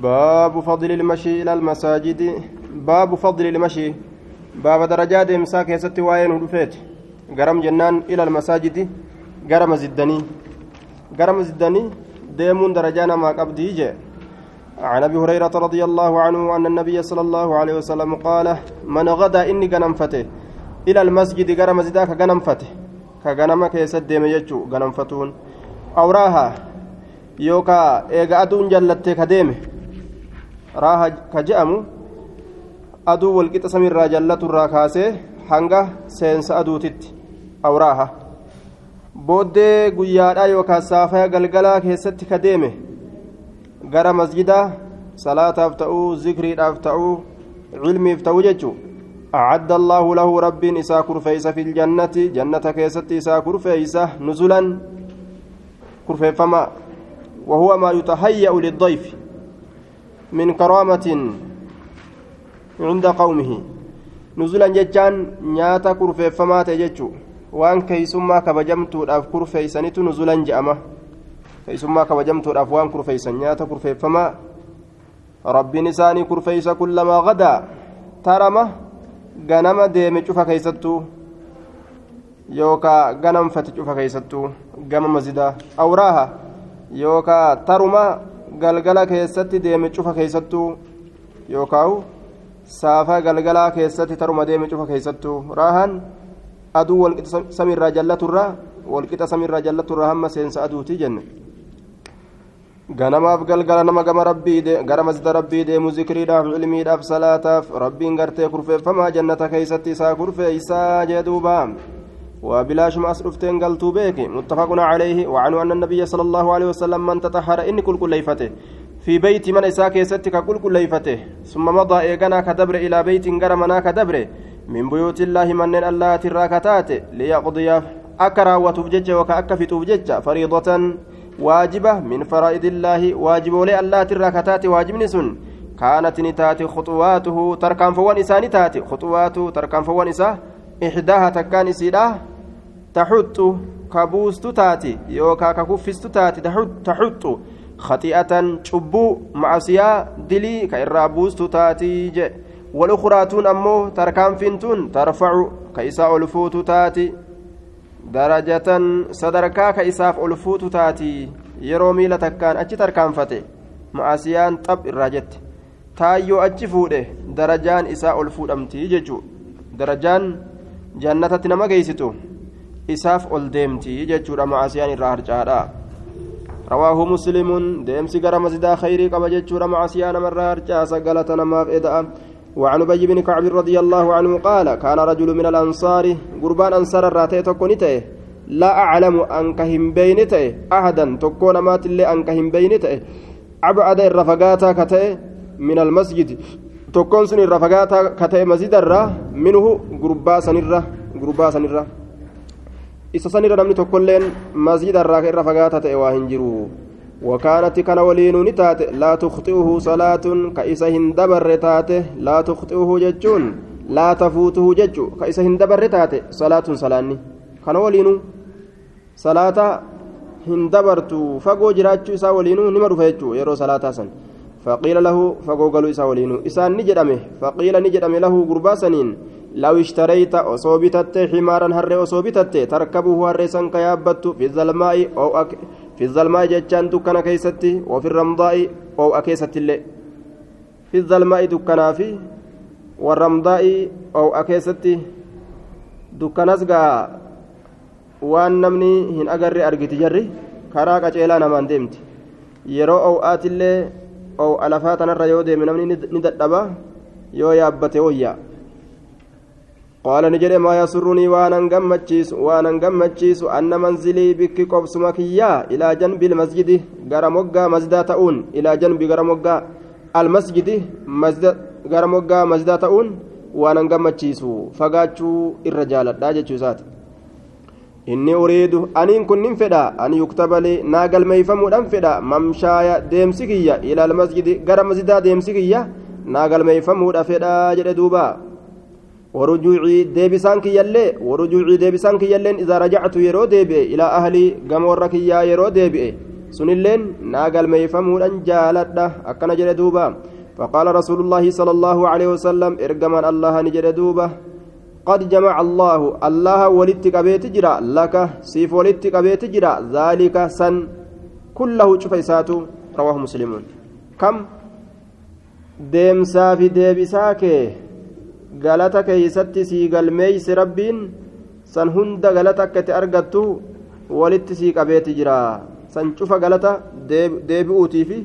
باب فضل المشي إلى المساجد. باب فضل المشي. باب درجات إمساك ستي وين هدفت قرم جنان إلى المساجد. قرم زدني. قرم زدني ديمون درجانا ما قبدي جاء عن أبي هريرة رضي الله عنه أن النبي صلى الله عليه وسلم قال من غدا إني غنمفته إلى المسجد غرم زداك غنمفته كغنم كيسد ديم يجو غنمفتون أوراها. يوكا إيغا أدون جلته كديمه raaha ka je'amu aduu walqixa samiirraa jallaturraa kaasee hanga seensa aduutitti awraaha booddee guyyaadhaa yookaan saafaya galgalaa keessatti ka deeme gara masjidaa salaataaf ta'uu zikriidhaaf ta'uu cilmiif ta'uu jechuun أعد الله له رب إسا كرفيس في الجنة جنة كيست إسا كرفيس نزلا كرفيفما وهو ما يتهيأ للضيف من كرامة عند قومه نزلا ججان نياتا كرفيفما تججو وان كيسما كبجمتودhaaf kurfeeysanitu nuzulan je'ama keeysummaa kabajamtuudhaaf waan kurfeeysan nyaata kurfeeffamaa rabbiin isaanii kurfeeysa kullamaa gadaa tarama ganama deeme cufa keeysattuu yookaa ganamfate cufa keeysattuu gama masjidaa awraaha yookaa taruma galgala keessatti deeme cufa keeysattuu yookaawu saafaa galgalaa keessatti taruma deeme cufa keeysattuu raahan aduu walqixa samiirraa jallaturraa walqixa samiirraa jallaturraa hamma seensa aduutii jenne. Ganamaaf galgala nama gama rabbii gara masjida rabbii deemu zikriidhaaf cilmiidhaaf salaataaf rabbiin gartee kurfeeffamaa jannata keeysatti isaa kurfeeysaa jee duubaa وبلاشم أسرفتين قلتو بيك متفق عليه. وعنه أن النبي صلى الله عليه وسلم من تطهر إن كل كليفته في بيت من إساك يستك كل كليفته ثم مضى إيقنا كدبر إلى بيت قرمنا كدبر. من بيوت الله من الله تراكتات ليقضي أكرا وتبجج وكأكفت تبجج فريضة واجبة من فرائض الله. واجب ولي الله تراكتات واجب نسن. كانت نتات خطواته تركان فوان إساني تاتي خطواته تركان فوان إساه إحداها تكان إسيده كبوست تاتي يوكا ككفست تاتي تحط تحط خطيئة شبو معصية دلي كإرابوست تاتي والأخراتون أمو تركان فينتون ترفع كإساء الفوت تاتي. درجة صدركا كإساف الفوت تاتي. يرومي لتكان أجي تركان فتي معصيان طب الراجت تايو أجي فوده. درجان إساء الفوت أمتي ججو درجان jannatatti nama geeysitu isaaf ol deemti jechuudha macaasiyaan irraa harcaadha rawaahu muslimuun deemsi gara masjidaa khayrii qaba jechuudha macaasiyaa namarraa harcaasa galata namaaf eda'a وعن ابي بن كعب رضي الله عنه قال كان رجل من الانصار قربان انصار الراتي تكونيته لا اعلم انك هم بينته احدا تكون مات اللي انك هم ابعد الرفقات كته من المسجد tokkoon sun irra fagaataa ka ta'e masjidarraa minuhu gurbaa sanirra gurbaa sanirra isa sanirra namni tokkolleen masjidarraa ka irra fagaataa ta'e waa hin jiru. وكانت كان ولين نتات لا تخطئه صلاة كإسا هندبر تات لا تخطئه ججون لا تفوته ججو كإسا هندبر تات صلاة صلاني كان ولين صلاة هندبرت فقو جراتشو إسا ولين نمر فيجو يرو صلاة سن فقيل له فقوقلوا إسا إسان نجدمه فقيل نجدمه له قرباسنين. لو اشتريت أصوبتت حمارا هر أصوبتت تركبه هرسا كيابت في الظلماء أو أك في الظلماء جتان دكنا كيستي وفي الرمضاء أو أكيست اللي. في الظلماء دكنا في والرمضاء أو أكيستي دكناس waan namni hin agarre argiti jarri karaa qaceelaa namaan deemti yeroo oo'aatillee oo alafaa tanarra yoo deeme namni ni dadhaba yoo yaabbate wayyaa قال نجري ما يسرني وانا غمچيس وانا غمچيس ان منزلي بك قبسما كيا الى جنب المسجد غرموغا مسجد تاون الى جنب غرموغا المسجد مسجد غرموغا مسجد تاون وانا غمچيس فغاچو الرجال داجچو سات inni uriidu aniin kun nin fedha. Ani yuktaba lii naa galmeeyfamuudhan fedha. Mamshaaya deemsi kiyya ilaal masjidi gara masjidaa deemsi kiyya naa galmeeyfamuudha fedhaa jedhe duuba. Warujuucii deebisaan kiyyallee warujuucii deebisaan kiyyalleen idaa rajactu yeroo deebi'e ilaa ahlii gamoorra kiyyaa yeroo deebi'e. Sunilleen naa galmeeyfamuudhan jaaladha akkana jedhe duuba. Faqaala rasuulullaahi sala allaahu aleyhi wasalam ergamaan allaha jedhe duuba. قد جمع الله الله ولدت قبيت جرا لك سيف ولدت قبيت جرا ذلك سن كله شفيسات رواه مسلمون كم deemsaa fi deebisaa kee galata keeysatti sii galmeeyse rabbiin san hunda galata akka itti argattu walitti sii qabeeti jira san cufa galata deebi'uutii fi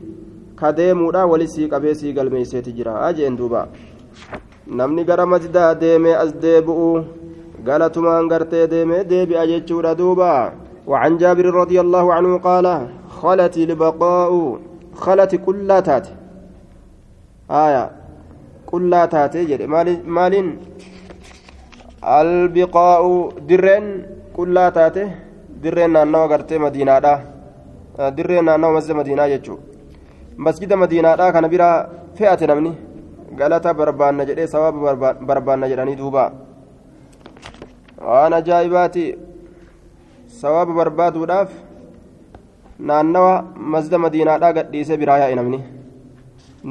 ka deemuudha walit sii qabee sii galmeeyseeti jira jeen duuba namni gara masjidaa deemee as deebi'u galatumaan gartee deemee deebi'a jechuudha duuba. وعن جابر رضي الله عنه قال خلت البقاء خلت كلا تاتي آية كلا تاتي جري مال البقاء درين كلا تاتي درين نانو غرتي مدينة دا درين نانو مسجد مدينة جتشو مسجد مدينة دا كان بيرا فئة نمني galata barbaanna jedhee sawaaba barbaanna jedhanii duuba waan ajaa'ibaati sawaaba barbaaduudhaaf naannawa masjida madiinaadhaa gadhiisee biraa yaa'e namni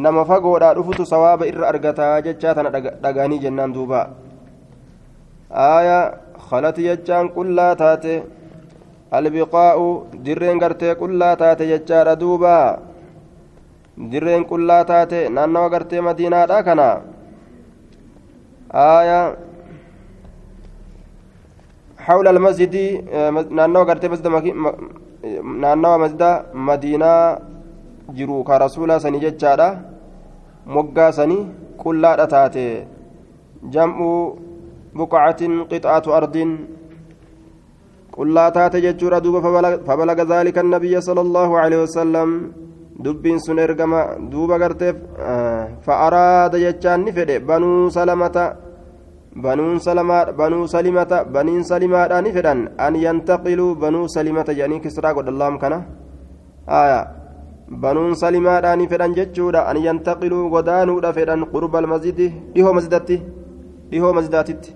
nama fagoodhaa dhufutu sawaaba irra argataa jechaa tana dhagaanii jennaan duuba aaya khalati jechaan qullaa taate albiqaa'u dirreen gartee qullaa taate jechaadha duuba dirreen qullaa taate naannawa gartee madiinaadha kana aaya حول المسجد نانو غرتي مسجد نانو مسجد مدينة جرو كرسول سني جتشادا moggaa sanii qullaadha taate jam'u buqacatin qixaatu ardiin qullaa taate jechuudha duuba fabalaga zaalika annabiyya sala allahu aleyhi wasalam dubbiin sun ergama duuba garteef fa'araada jechaan ni fedhe banuu salamata banuun salamaadha banuu salimata baniin salimaadha ni fedhan an yantaqiluu banuu salimata jedhanii kisraa godhallaam kana aya banuun salimaadha ni fedhan jechuudha an yantaqiluu godaanuudha fedhan qurba almasjidi dhihoo masjidatti dhihoo masjidaatitti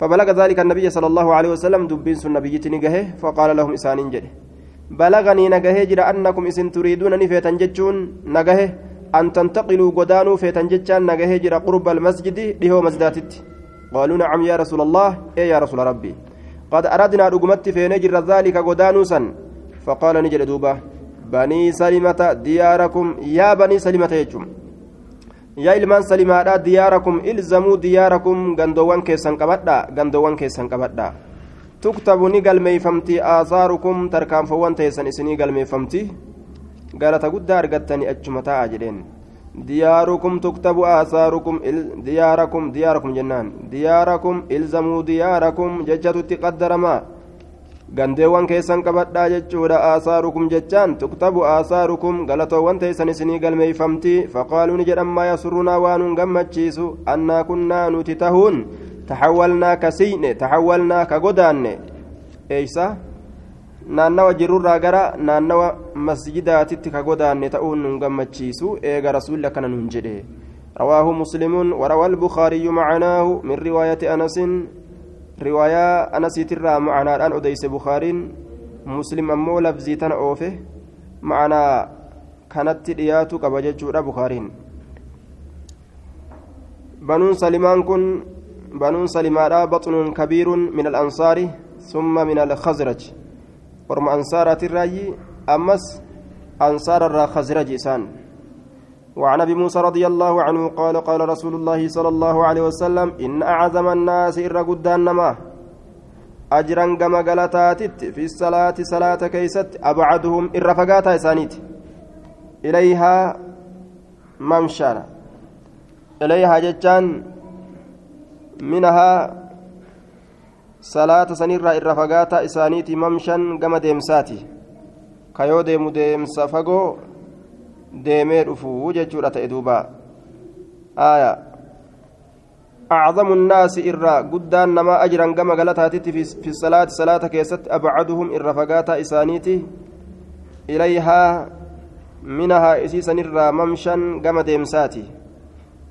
فبلغ ذلك النبي صلى الله عليه وسلم دبين سن نبيتي نجاه فقال لهم إسانين جده بلغني نجاه جرى أنكم إسن تريدون نفيتا جتشون نجاه أن تنتقلوا قدانوا فيتا جتشان نجاه جرى قرب المسجد لهو مسجداتت قالوا نعم يا رسول الله إيه يا رسول ربي قد أردنا رقمت في نجر ذلك قدانوسا فقال نجل دوبة بني سلمة دياركم يا بني سلمة يجم yaa ilmaan salimaadha diyaarakum ilzamuu diyaarakum gandoowwan keessan qabadha gandoowwan keessan qabadha tuktabu ni galmeeyfamti aasaarukum tarkaanfawwan teessan isinii galmeeffamti galata guddaa argattani achuma taa'a jedheen diyaarukum tuktabu aasaarukum diyaarakum diyaarakum jennaan diyaarakum ilzamuu diyaarakum jechatutti qaddaramaa gandeewwan keessan qabadhaa jechuudha aasaarukum jechaan tuktabu aasaarukum galatoowwan teessan isinii galmeeyfamti faqaaluu ni jedhan maa yasurrunaa waan nun gammachiisu annaa kunnaa nuti tahuun taxawwalnaa ka siyne taxawwalnaa ka godaanne eeysa naannawa jirurraa gara naannawa masjidaatitti ka godaanne ta'uun nun gammachiisu eega rasuulli akkana nun jedhe رواه مسلم وروى البخاري معناه من رواية أنس riwaayaa anasiitirraa macanaadhaan odeyse bukaariin muslim ammoo lafzii tana oofe macanaa kanatti dhiyaatu qaba jechuudha bukaariin banuun salimaan kun banuun salimaadha baxnuun kabiirun min alansaari summa min alkhazraj orma ansaaraatirraayi ammas ansaararraa khazraji isaan وعن أبي موسى رضي الله عنه قال قال رسول الله صلى الله عليه وسلم إن أعظم الناس ان قدان نما اجرا كما غلطاتت في الصلاة صلاة كيست أبعدهم ان رفقاتا إسانيت. إليها ممشى إليها جتان منها صلاه سنيرا ان رفقاتا اسانيت ممشى كما ديمساتي كيو ديمو ديمسا deemee dhufuu jechuudha ta'e duuba aya acdamu nnaasi irraa guddaan namaa ajiran gama galataatitti fi salaati salaata keessatti abcaduhum irra fagaataa isaaniiti ilayhaa minahaa isiisanirraa mamshan gama deemsaati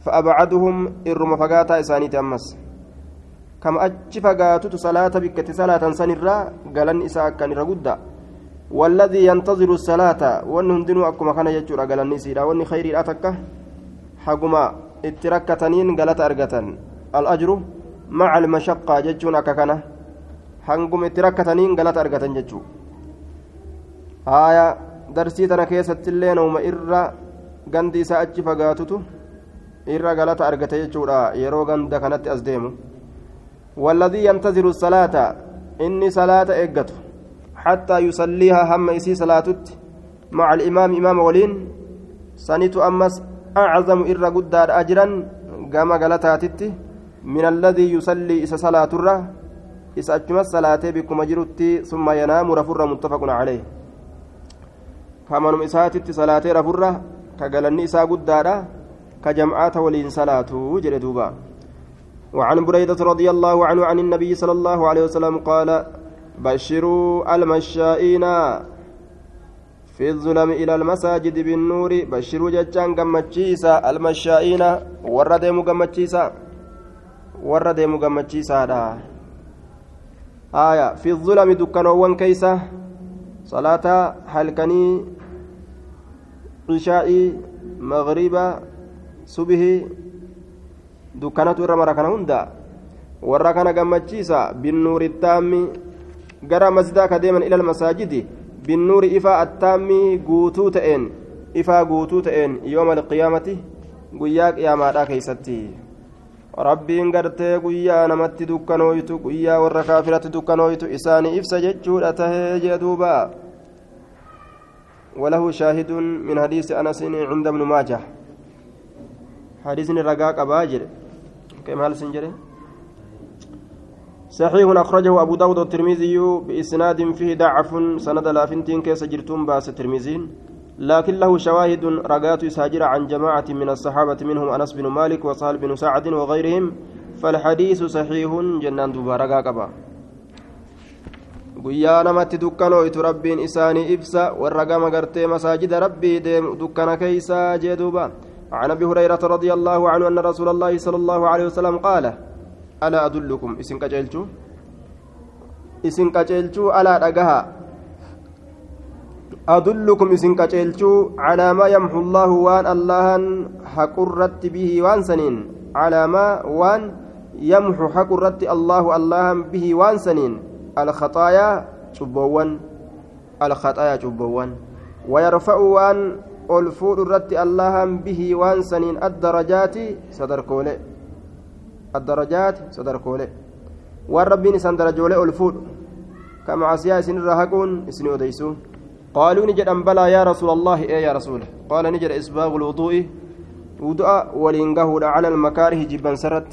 فأبعدهم إرم فقاتا إسانيت أمس كم أجي فقاتت صلاة بكت صلاة سنرا قالن إساء كان رقدا والذي ينتظر الصلاة وأن هندنو أكما كان يجور أقل سيدا وأن خير الأتكة حقما اتركتنين قالت أرقة الأجر مع المشقة ججون أككنا itti rakkataniin galata argatan jechuu haaya darsii tana keessattillee nauma irra gandi isaa achi irra galata argate jechuudha yeroo ganda kanatti as deemu والذي ينتظر الصلاة إني صلاة إجته حتى يصليها هم إسي صلاتت مع الإمام إمام ولين سنت أمس أعظم إر قدار أجرا قام قلتاتت من الذي يصلي إسا صلاة الره achumas salaatee bikkuma jirutti summa yanaamu rafurra muttafaqun calee kamanum isaatitti salaatee rafurra ka galanni isaa guddaadha waliin salaatuu jedhe duuba وعن بريدة رضي الله عنه عن النبي صلى الله عليه وسلم قال بشروا المشائين في الظلم إلى المساجد بالنور. بشروا جتان قمتشيسا المشائين. ورد مقمتشيسا ورد مقمتشيسا آية في الظلم دكانوان كيسة صلاة حلقني عشاء مغربة صبح دكانات ورا مرة كان هندا ورا كان قمتشيسا بالنور التام gara masjidaa ka deeman ilal masaajidi binnuuri ifaa attaammi guutuu ta'een ifaa guutuu ta'een yooma alqiyaamati guyyaa qiyaamaadhaa keeysatti rabbiin gartee guyyaa namatti dukkanooytu guyyaa warra kaafiratti dukkanooytu isaanii ibsa jechuudha tahee jee duuba وله شاهد من حديث أنس عند ابن ماجه حديث الرقاق أباجر كم هل سنجري؟ صحيح أخرجه أبو داود والترمذي بإسناد فيه ضعف سند لافنتين كيس جرتم باس الترمذين لكن له شواهد رقات ساجرة عن جماعة من الصحابة منهم أنس بن مالك وسهل بن سعد وغيرهم فالحديث صحيح جنان دوبا رقا قبا guyyaa namatti dukkanooytu rabbiin isaanii ibsa warra gama gartee masaajida rabbii deemu dukkana keeysaa jee duuba عن أبي هريرة رضي الله عنه أن رسول الله صلى الله عليه وسلم قال ألا أدلكم؟ إسن قجلتو إسن قجلتو ألا دغها أدلكم؟ إسن كتلتو على ما يمحو الله وان الله حقرت به وان سنين. على ما وان يمحو حقرت الله الله به وان سنين. الخطايا شبوان الخطايا شبوان ويرفع وان الفور الرت الله به وان سنين الدرجات صدر كولي الدرجات صدر كولي والرب نسان درجولي ألفور. كما عسيا سن رهقون اسن وديسون قالوا نجد أن بلى يا رسول الله إيه يا رسول. قال نجد إسباغ الوضوء. وضوء ولينقه على المكاره جبا سرت.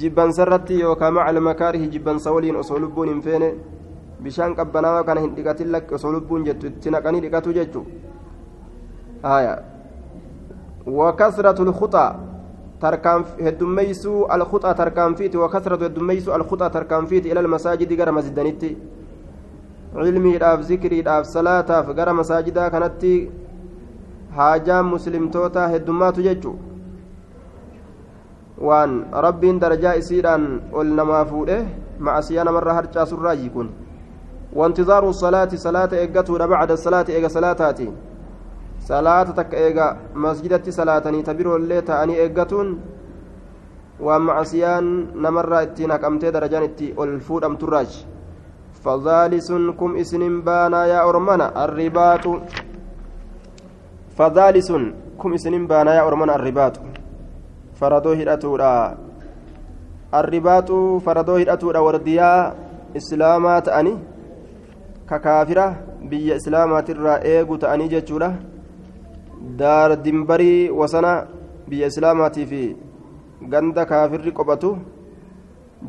جبا سرت يوكا مع المكاره جبا سولين أصولبون فين بشان قبنا كان هندقات لك أصولبون جت تنقني لقاتو جتو آية وكثرة الخطى تركان هدميسو الخطى تركان فيت وكثرة هدميسو الخطى تركان فيت إلى المساجد غير مسجدانيتي cilmiidhaaf zikriidhaaf salaataaf gara masaajidaa kanatti haajaan muslimtoota heddummaatu jechu waan rabbiin darajaa isiidhaan ol namaa fuudhe macasiyaa namarra harcaasurraayi kun وانتظار الصلاة صلاة إيجاتو بعد الصلاة إيجا صلاتاتي صلاة تك إيجا مسجدتي صلاة تبيرو اللي تأني إيجاتون ومعصيان نمر اتينك أمتي درجان اتي الفود أم تراج فذالس كم اسن بانا يا أرمنا الرباط فذالس كم اسن بانا يا أرمنا الرباط فردو هدأتورا الرباط فردو هدأتورا ورديا إسلاما تأني ككافرة بيا إسلاما ترى إيغو تأني جتشورا daar dimbarii wasana biyya islaamaatii fi ganda kaafirri qophatu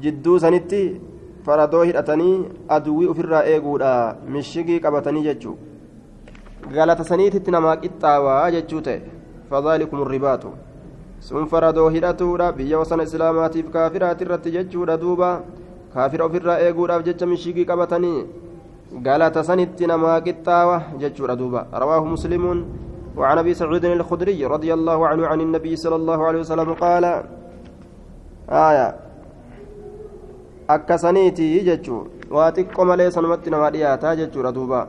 jidduu sanitti faradoo hidhatanii aduwwii ofirraa eeguudha. Mishigii qabatanii jechuun galata saniititti namaa qixxaawaa jechuu ta'e. Fadaalikum ribaatu. Sun faradoo hidhatuudha. Biyya wasana islaamaatiif kaafiraati irratti jechuudha duuba. Kaafira ofirraa eeguudhaaf jecha mishigii qabatanii. Galata sanitti namaa qixxaawa jechuudha duuba. Rawaahu muslimuun. وعن ابي سعيد الخدري رضي الله عنه عن النبي صلى الله عليه وسلم قال آية akkasaniiti jechuun waa xiqqoo malee sanumatti namaa dhiyaataa jechuudha duuba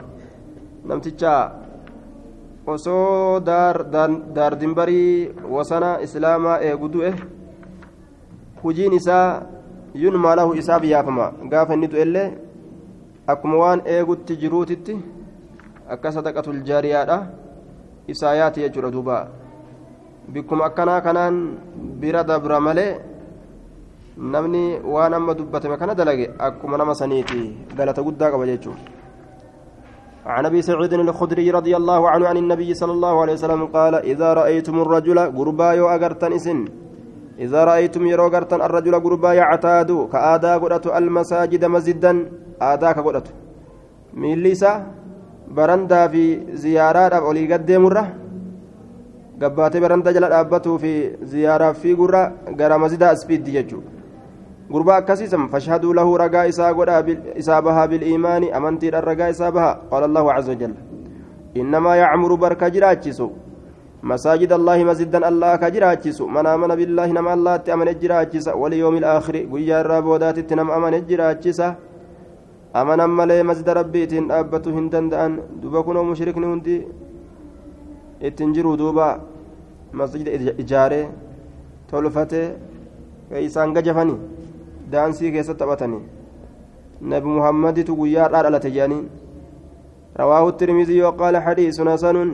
namticha osoo daardimbarii wasana islaamaa eegu du'e hujiin isaa yunmaa lahu isaa biyyaafama gaafa inni du'ellee akkuma waan eegutti jiruutitti akka sadaqatul jaariyaadha isaa yaati jechuudha duuba bikkuma akkanaa kanaan bira dabra malee namni waan amma dubbatame kana dalage akkuma nama saniiti galata guddaa qaba jechuudha عن أبي سعيد الخدري رضي الله عنه عن النبي صلى الله عليه وسلم قال إذا رأيتم الرجل غربا يو أغرتن إسن. إذا رأيتم يرو غرتن الرجل غربا يعتاد كادا غدت المساجد مسجدا ادا كغدت ميليسا برندا في زيارات اولي قدمره gabbaatee baranda jala dhaabbatuu fi ziyaaraaf fiigurra gara masjidaa asfiiddi jechuudha gurbaa akkasiisan fashhaduu lahu ragaa isaa godha isaa bahaa biliimaani amantiidhaan ragaa isaa baha qaala allahu caza wajalla innamaa yacmuru barka jiraachisu مساجد الله مسجدا الله كجراچس من آمن بالله نما الله تأمن جراچس واليوم الآخر قيا الرابودات تنم أمن جراچس أمن أمالي مسجد ربيتين أبتو هندن دأن دبكنا مشرك هندي ittiin jiru duuba masjida ijaaree tolfatee isaan gajafanii daansii keessatti taphatanii nabi muhammaditu guyyaadhaa dhalate jedhanii tirmizii yoo qaala xadiisun hasanun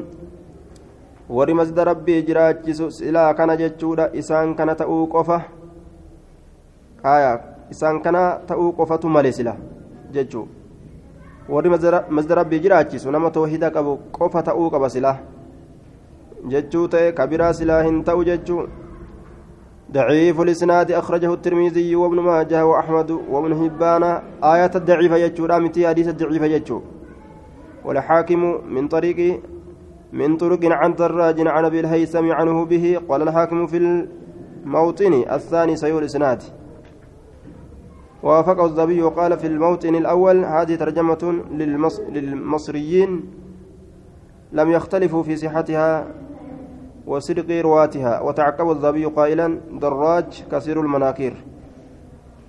warri masjida rabbii jiraachisu silaa kana jechuudha isaan kana ta'uu qofa isaan kana ta'uu qofatu male sila jechuu. Warri masjida rabbii jiraachisu nama toohida qabu qofa ta'uu qaba silaa جتشو تأي كبيرا سلاهن تأو جتشو ضعيف الإسناد أخرجه الترمذي وابن ماجه وأحمد وابن هبان آية الضعيفة جتشو رامتي حديث الضعيفة جتشو والحاكم من طريق من طرق عن دراج عن أبي الهيثم عنه به قال الحاكم في الموطن الثاني سيول الإسناد وافقه الذبي وقال في الموطن الأول هذه ترجمة للمص... للمصريين لم يختلفوا في صحتها وصدق رواتها وتعقب الذبي قائلا دراج كثير المناكير.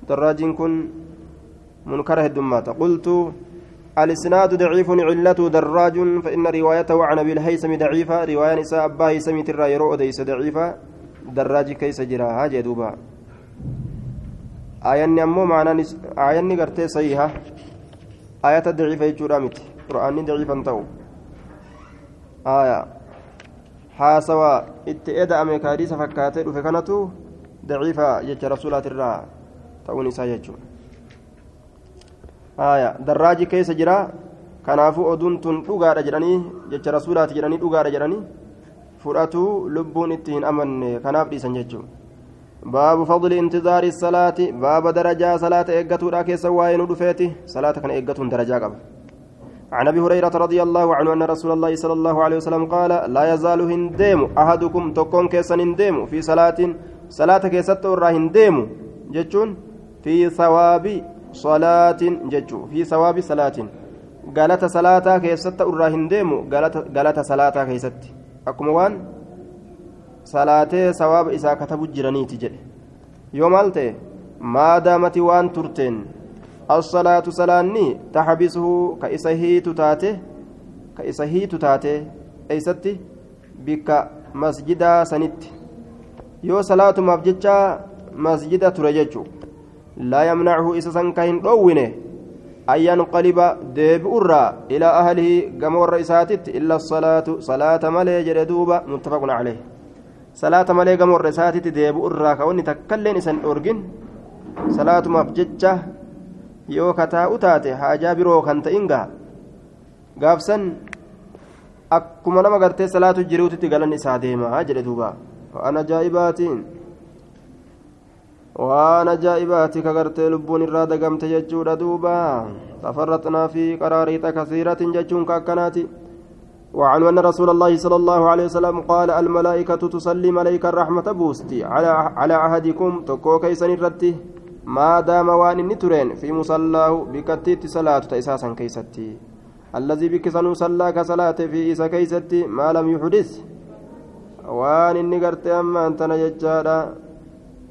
دراج كن منكره الدمات قلت الإسناد ضعيف علته دراج فإن روايته عن أبي الهيثم ضعيفة. رواية نساء أبا هيثم ترى يرو أديس ضعيفة. دراج كيس جراها جدوبا آياني أمو معنى آياني قرتي صحيحة آية ضعيفة يجورا متي قرآني ضعيفا تو آية haasawaa itti eda'ame kaadiisa fakkaatee dhufe kanatu daciifa jecha rasuulaatirraa ta'uun isaa jechuudha haaya darraaji keessa jira kanaafuu oduun tun dhugaadha jedhanii jecha rasuulaati jedhanii dhugaadha jedhanii fudhatu lubbuun itti hin amanne kanaaf dhiisan jechuudha fadli intizaari salaati baaba darajaa salaata eeggatuudha keessa waa'ee nu dhufeeti salaata kana eeggatuun darajaa qaba عن ابي هريره رضي الله عنه ان رسول الله صلى الله عليه وسلم قال لا يزال هنديم احدكم تكون كيسن هنديم في صلاه صلاه كيست ورا هنديم جتون في ثواب صلاه جتو في ثواب salaataa keessatti irraa hin deemu galata salaataa keessatti akkuma waan salaatee sawaaba isaa katabu jiraniiti jedhe. Yoo maal ta'e maadaamati waan turteen? As-salaatu salaanni taxabisuhu ka isa hiitu taate? Ka isa hiitu taate eeysatti bikka masjidaa sanitti. Yoo salaatumaaf jecha masjida ture jechu laa yamnacuhu isa san ka hin dhoowwine. An yanqaliba deebi'urraa ilaa ahlihi gama warra isaatitti illa asalaatu salaata malee jedhe duuba muttafaqun caleyh salaata malee gamoorra isaatitti deebi'u irraa ka'oonni takkailleen isan dhoorgin salaatumaaf jecha yoo kataa'u taate haajaa biroo kan ta'in gaha gaafsan akkuma nama gartee salaatu jiruutitti galan isaa deemaa jedhe duuba. Waan ajaa'ibaatiin waan ajaa'ibaati ka gartee lubbuun irraa dagamte jechuudha duuba. Tafarratnaa fi qaraariixa kasiiratin jechuun ka akkanaati وعن أن رسول الله صلى الله عليه وسلم قال الملائكة تصلي ملائكة الرحمة بوستي على على عهدكم تكو كيسن الرتي ما دام وان نترين في مصلاه بكتيت صلاة تأساسا كيستي. الذي بكسن صلى كصلاة في إسا كيستي ما لم يحدث. وان إني قرت أما أنت نججادا.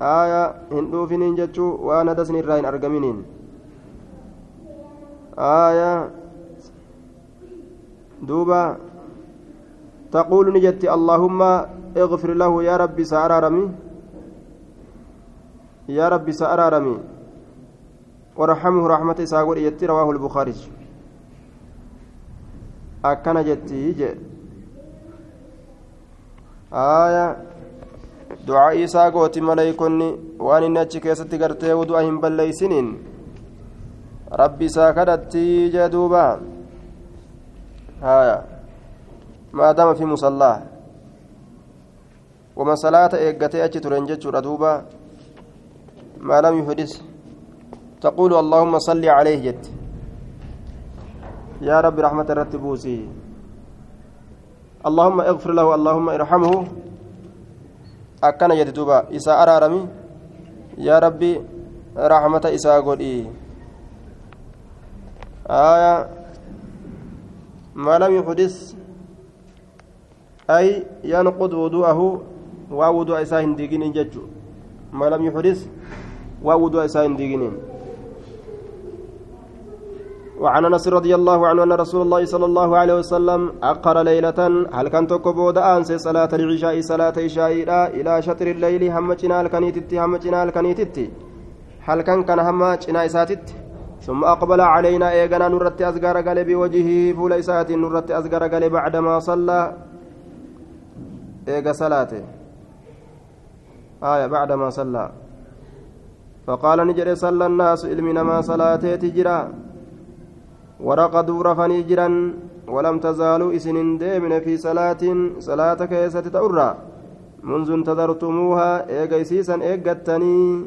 aayaa hin dhuufiniin jechuu waan hadasni irraa hin argaminiin ni jetti allaahumma اغفر له يا ربي سأرارمي يا ربي سأرارمي ورحمه رحمة إساقول يتي رواه البخاري. أكن جتي جي. آية. دعاء إساقوتي ملايكوني وأن النتش كيستي قرتي ودعاهم بليسنين. ربي ساكدتي جدوبا. آية. ما دام في مصلاه وما صلاة إيقاتي أجي ترين جتشورا دوبا ما لم يحدث. تقول اللهم صل عليه جت يا رب رحمة الرتبوسي اللهم اغفر له اللهم ارحمه. أكن جت دوبا. إساء أرارمي. يا ربي رحمة إساء قولي. آية. ما لم يحدث. أي ينقض وضوءه diiginiin jechuun ma lam yuxdis waa wudu'a isaa hin diiginiin وعن أنس رضي الله عنه أن رسول الله صلى الله عليه وسلم أقر ليلة هل كان تكبود انس صلاة العشاء صلاة عشاء إلى شطر الليل همجنا الكنيتتي همجنا الكنيتتي هل كان كان همجنا إساتت؟ ثم أقبل علينا ايغنا نرت ازغر قلب بوجهه فول اسات نرت ازغر قلب بعدما صلى. ايغا صلاته. آية بعدما صلى. فقال نجري صلى الناس علمنا ما صلاتي تجرا. ورقدوا رفني جرا ولم تزالوا إسن ديمن في صلاة. صلاة كيسة تأرى منذ انتظرتموها إيجيسيسا إيجتني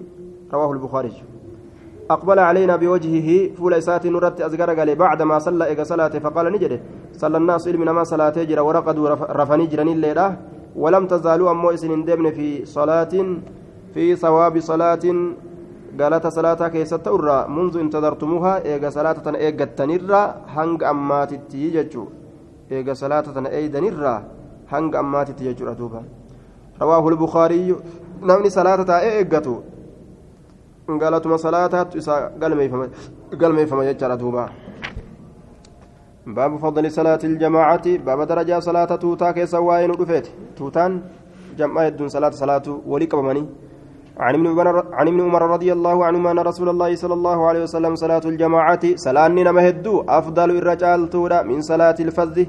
رواه البخاري. أقبل علينا بوجهه فول إسات نرت أزقر قال بعدما صلى إيجا صلاة فقال نجري صلى الناس علمنا ما صلاتي جرا ورقدوا رفني جرا الليلة ولم تزالوا أمو إسن دمن في صلاة في ثواب صلاة. قالت صلاة كيست أرى منذ انتظرتموها إيجا صلاة إيجا تنرى هنگ أمات التيجج إيجا صلاة إيدا نرى هنگ أمات التيجج أدوبا رواه البخاري. نمني صلاة إيجاتو قالتما صلاة قلمي فما يجر أدوبا باب فضل صلاة الجماعة باب درجة صلاة توتا كيسا وين رفيت توتان جمع يدون صلاة صلاة ولي كبمني. عن ابن عن ابن عمر رضي الله عنهما أن رسول الله صلى الله عليه وسلم صلاة الجماعة صلاة نمهدو أفضل الرجال تودا من صلاة الفذ.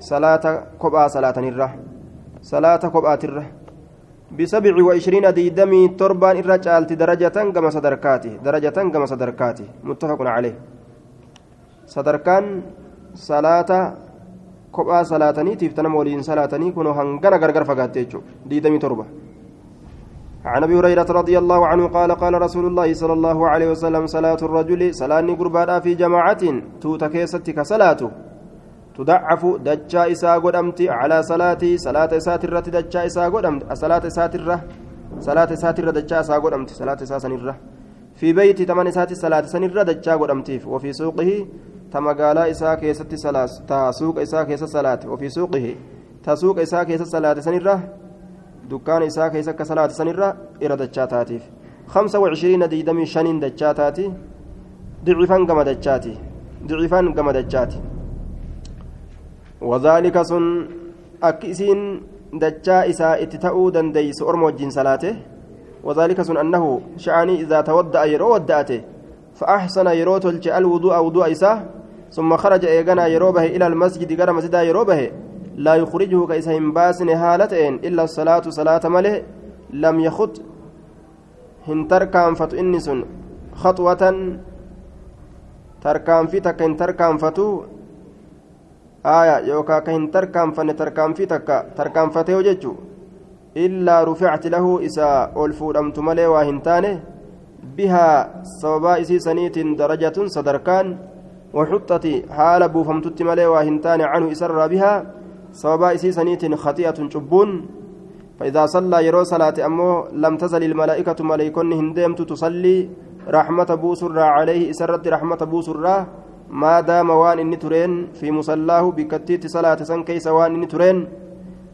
صلاة كبا صلاة الره صلاة كبا الره بسبع وعشرين ديدمي تربان الرجال درجة كما صدركاته درجة كما صدركاته متفق عليه. صدركان salaata kophaa salaataniitiif tanama waliin salaatanii kunoo hangana gargar fagaatte jechuudha. Diidamii torba. عن ابي هريره رضي الله عنه قال قال رسول الله صلى الله عليه وسلم صلاه الرجل صلاه قربانا في جماعة توتا كيستك صلاته تضعف دجا إسا قدمت على صلاتي صلاة ساترة دجا إسا قدمت صلاة ساترة صلاة ساترة دجا إسا قدمت صلاة ساسنرة في بيت تمن سات صلاة سنرة دجا قدمتيف وفي سوقه تمقالا إسا كيست صلاة تسوق إسا كيست صلاة وفي سوقه تسوق إسا كيست صلاة سنرة دكان إسا كيست صلاة سنرة إرى دجا تاتيف. خمسة وعشرين ديدمي شنين دجا تاتي ضعفا قم دجاتي ضعفا قم دجاتي وذلك سن أكسين دجا إسا إتتأو دنديس أرمو الجن صلاته. وذلك سن أنه شعني إذا تودأ يرو ودأته فأحسن يرو تلجأ الوضوء وضوء إساه ثم خرج إيغانا يروبه إلى المسجد غير مسجد يروبه لا يخرجه كيسا باسن هالتين إلا الصلاة صلاة مله لم يخط هنتركان فتو إنسن خطوة تركان في تكن تركان فتو آية يوكا كهن تركان فن تركان في تكا تركان فتيو ججو إلا رفعت له إسا ألفو أمت ملي واهنتانه بها إسي سنيت درجة صدركان وحطت حال بوفمتت ملي واهنتان عنه إسر بها إسي سنيت خطيئة شبون. فإذا صلى يرو صلاة أمه لم تزل الملائكة ملائكون هندمت تصلي رحمة بوسر عليه إسرت رحمة بوسر ما دام وان إني ترين في مصلاه بكتيت صلاة سن كيس وان إني ترين.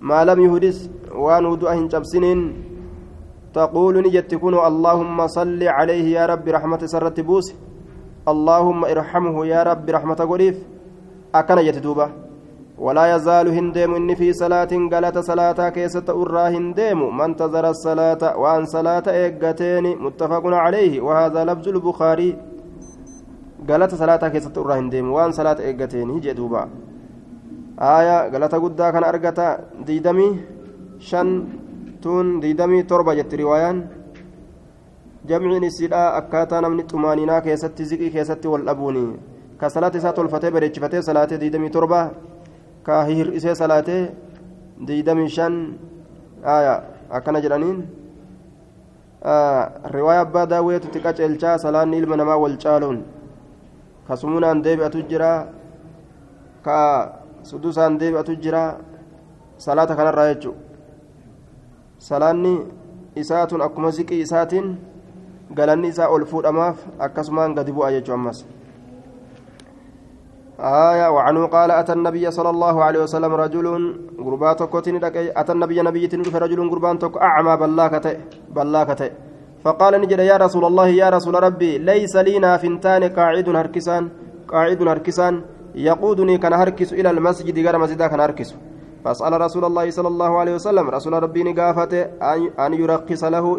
ما لم يهدس وان ودوء هنجبسنين تقول نجت تكون اللهم صل عليه يا رب رحمة سرت بوس اللهم ارحمه يا رب رحمة قريف. أكن يتدوبة ولا يزال هندم إني في صلاة قالت صلاة كيسة أرى هندم. من تزر الصلاة وأن صلاة إيقتين متفق عليه. وهذا لفظ البخاري. قالت صلاة كيسة أرى هندم. وأن صلاة إيقتين. جدوبة آية قالت قد كان أرقتا ديدمي شن تون ديدمي تربة جت روايان jamciin isiidha akkaataa namni xumaaninaa keessatti ziqii keessatti wal dhabuuni ka salaata isaa tolfatee bareechifatee salaatee diidamii torba ka hir'isee salaatee diidamii shan akkana jedhaniin riwaaya abbaa daawweetutti qaceelchaa salaanni ilma namaa wal caaluun ka sumunaan deebi'atu jira ka sudusaan deebi'atu jira salaata kanarraa jechuudha salaanni isaatun akkuma ziqii isaatiin. galanni isaa ol fuudhamaaf akkasumaan gadi bu'a jechuu ammas. آية وعنه قال أتى النبي صلى الله عليه وسلم رجل غربات كوتين أتى النبي نبي تنور رجل غربان تك أعمى بلاكته بلاكته فقال نجد يا رسول الله يا رسول ربي ليس لينا فنتان قاعد هركسان قاعد هركسان يقودني كان هركس إلى المسجد غير مسجد كان هركس فسأل رسول الله صلى الله عليه وسلم رسول ربي نقافته أن يرقص له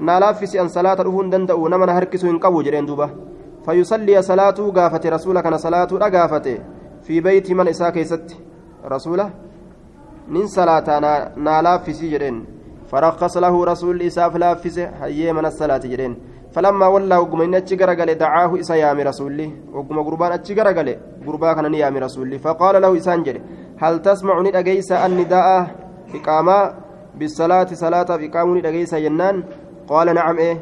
an salaata dhufuu hin danda'u nama na harkisu hin qabu jedheen duuba fayyusalliya salaatuu gaafate rasuula kana salaatuudha gaafate fi beeyti mana isaa keessatti rasuula nin salaataa naa laaffisii jedheen فرخص له رسول إساف لافسه هيا من الصلاة جرين فلما ولى وقم إن أتشي غرقل دعاه إسا يامي رسولي. وقم قربان أتشي غرقل قربا كان يامي رسولي. فقال له إسان جري هل تسمعني أجيس النداء إقامة بالصلاة صلاة في قامون دقيسة جنان قال نعم إيه.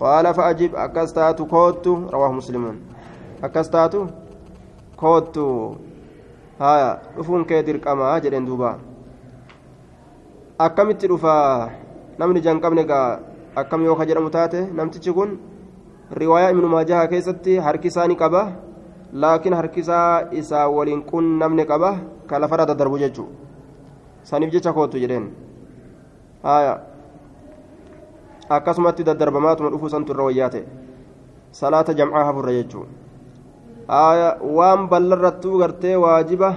قال فأجب أكستات كوت رواه مسلمون أكستات كوت ها رفون كيدر كما جرين دوبا akkamitti dhufaa namni janqabne gaa akkam yoo ka jedhamu taate namtichi kun riwaayaa ibnu maajaha keessatti harkisaa ni qaba laakiin harkisaa isaa waliin qun namni qaba ka lafarra daddarbu jechuu saniif jecha kootu jedheen akkasumatti daddarbamaatuma dhufuu santu irra wayyaate salaata jamcaa hafurra jechuun waan ballarrattuu gartee waajiba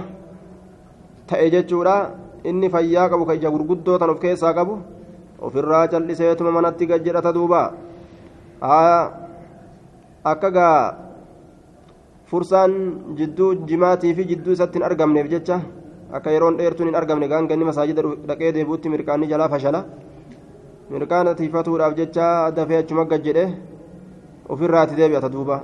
ta'e jechuudha inni fayyaa qabu ka ija gurguddoo of keessaa qabu ofirraa calliseetuma manatti gajjedhata duuba akka gaa fursaan jidduu jimaatii fi jidduu isatti hin argamneef jecha akka yeroon dheertuun hin argamne gaanganni masaajida dhaqee deebi'utti mirqaanni jalaa fashala mirqaana tiifatuudhaaf jecha dafee achuma gajjedhe ofirraati deebi'ata duuba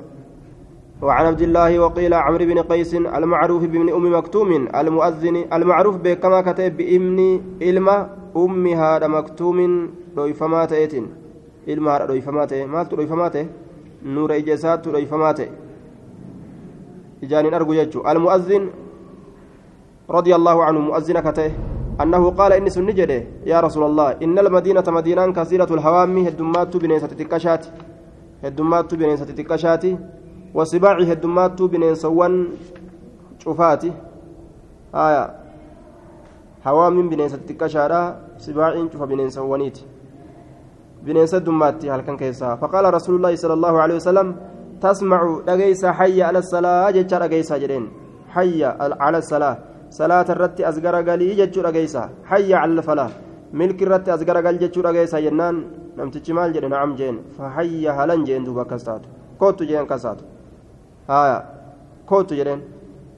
وعن عبد الله وقيل عمرو بن قيس المعروف بابن ام مكتوم المؤذن المعروف بكما كتب بابن علم ام هذا مكتوم دويفمات ايتين علم هذا دويفمات ما دويفمات نور اجسات دويفمات اجانين ارجو يجو المؤذن رضي الله عنه مؤذن كته أنه قال إني سنجده يا رسول الله إن المدينة مدينة كثيرة الهوام هدمات بنيسة تكشات هدمات بنيسة تكشات وسباع هدمات بنيسوان شوفاتي آية هوام بنيسة تكشارا سباع شوف بنيسوانيتي بنيسة دماتي هل كان كيسا فقال رسول الله صلى الله عليه وسلم تسمع لقيس حي على الصلاة جتشا لقيس جرين حي على الصلاة as garagalii jechuu dhageeysa hayya cala falaa milki irratti as garagal jechuu dhageeysa jennaan namtichi maal jedhe nacam jeen fahayya halan jeen duuba akkas taatu kootu jeen akkas taatu haya kootu jedheen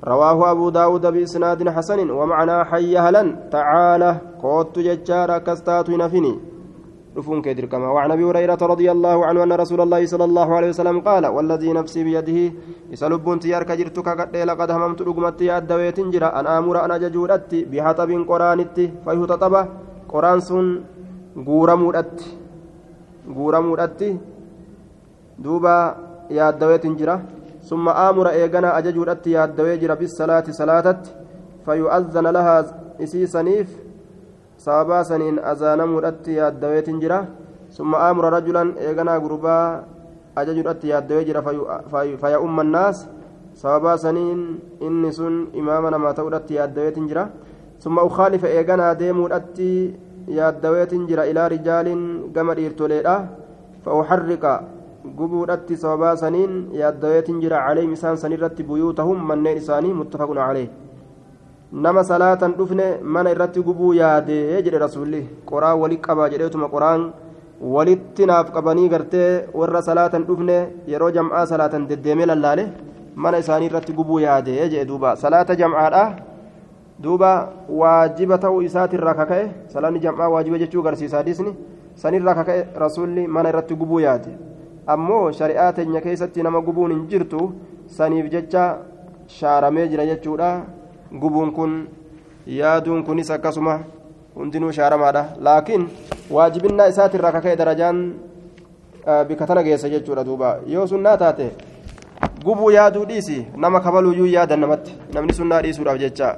رواه أبو داود بإسناد حسن ومعنى حي هلا تعالى قوت ججارا كستات نفني. رفون كدر كما وعن أبي هريرة رضي الله عنه أن رسول الله صلى الله عليه وسلم قال والذي نفسي بيده يسلبون تيار كجرتك قد لقد هممت رقمت يا دويت جرا أن آمر أنا ججودت بحطب قرانت فيهتطب. قرآن سن غورمودت غورمودت دوبا يا دويت جرا ثم أمر ايغنا اججودت يا دوي جرا بالصلاه صلاتت فيؤذن لها اسيسنيف sababaa saniin azaanamuudhatti yaaddaweetin jira summa aamura rajulan eeganaa gurbaa ajajuudhatti yaaddawee jira faya umma naas sababaa saniin inni sun imaama namaa ta'uudhatti yaaddaweetin jira summa ukaalifa eeganaa deemuudhatti yaaddaweetin jira ilaa rijaaliin gama dhiirtoleedha fa'uharriqa gubuudhatti sababaa saniin yaaddaweetin jira caleeyim isaan sanirratti buyuutahum manneen isaanii muttafaqun calee nama salaatan dhufne mana irratti gubuu yaadee jedhe rasuulli qoraan wali qabaa jedheetuma qoraan walitti naaf qabanii gartee warra salaatan dhufne yeroo jam'aa salaatan deddeemee lallaale mana isaanii irratti gubuu yaadee jedhe duuba. Salaata jam'aadha duuba waajiba ta'uu isaatirraa kaka'e salaanni jam'aa waajiba jechuu agarsiisa. Hadisni sanirraa kaka'e rasuulli mana irratti gubuu yaade ammoo shari'aa teenya keessatti nama gubuun hin jirtu saniif jecha shaaramee jira jechuudha gubuun kun yaaduun kunis akkasuma hundinuu shaaramaadha laakiin waajibinnaa isaatirraa kaka'e darajaan bika tana geessa jechuudha duuba yoo sunnaa taate gubuu yaaduu dhiisi nama kabaluuyyuu yaadan namatti namni sunnaa dhiisuudhaaf jecha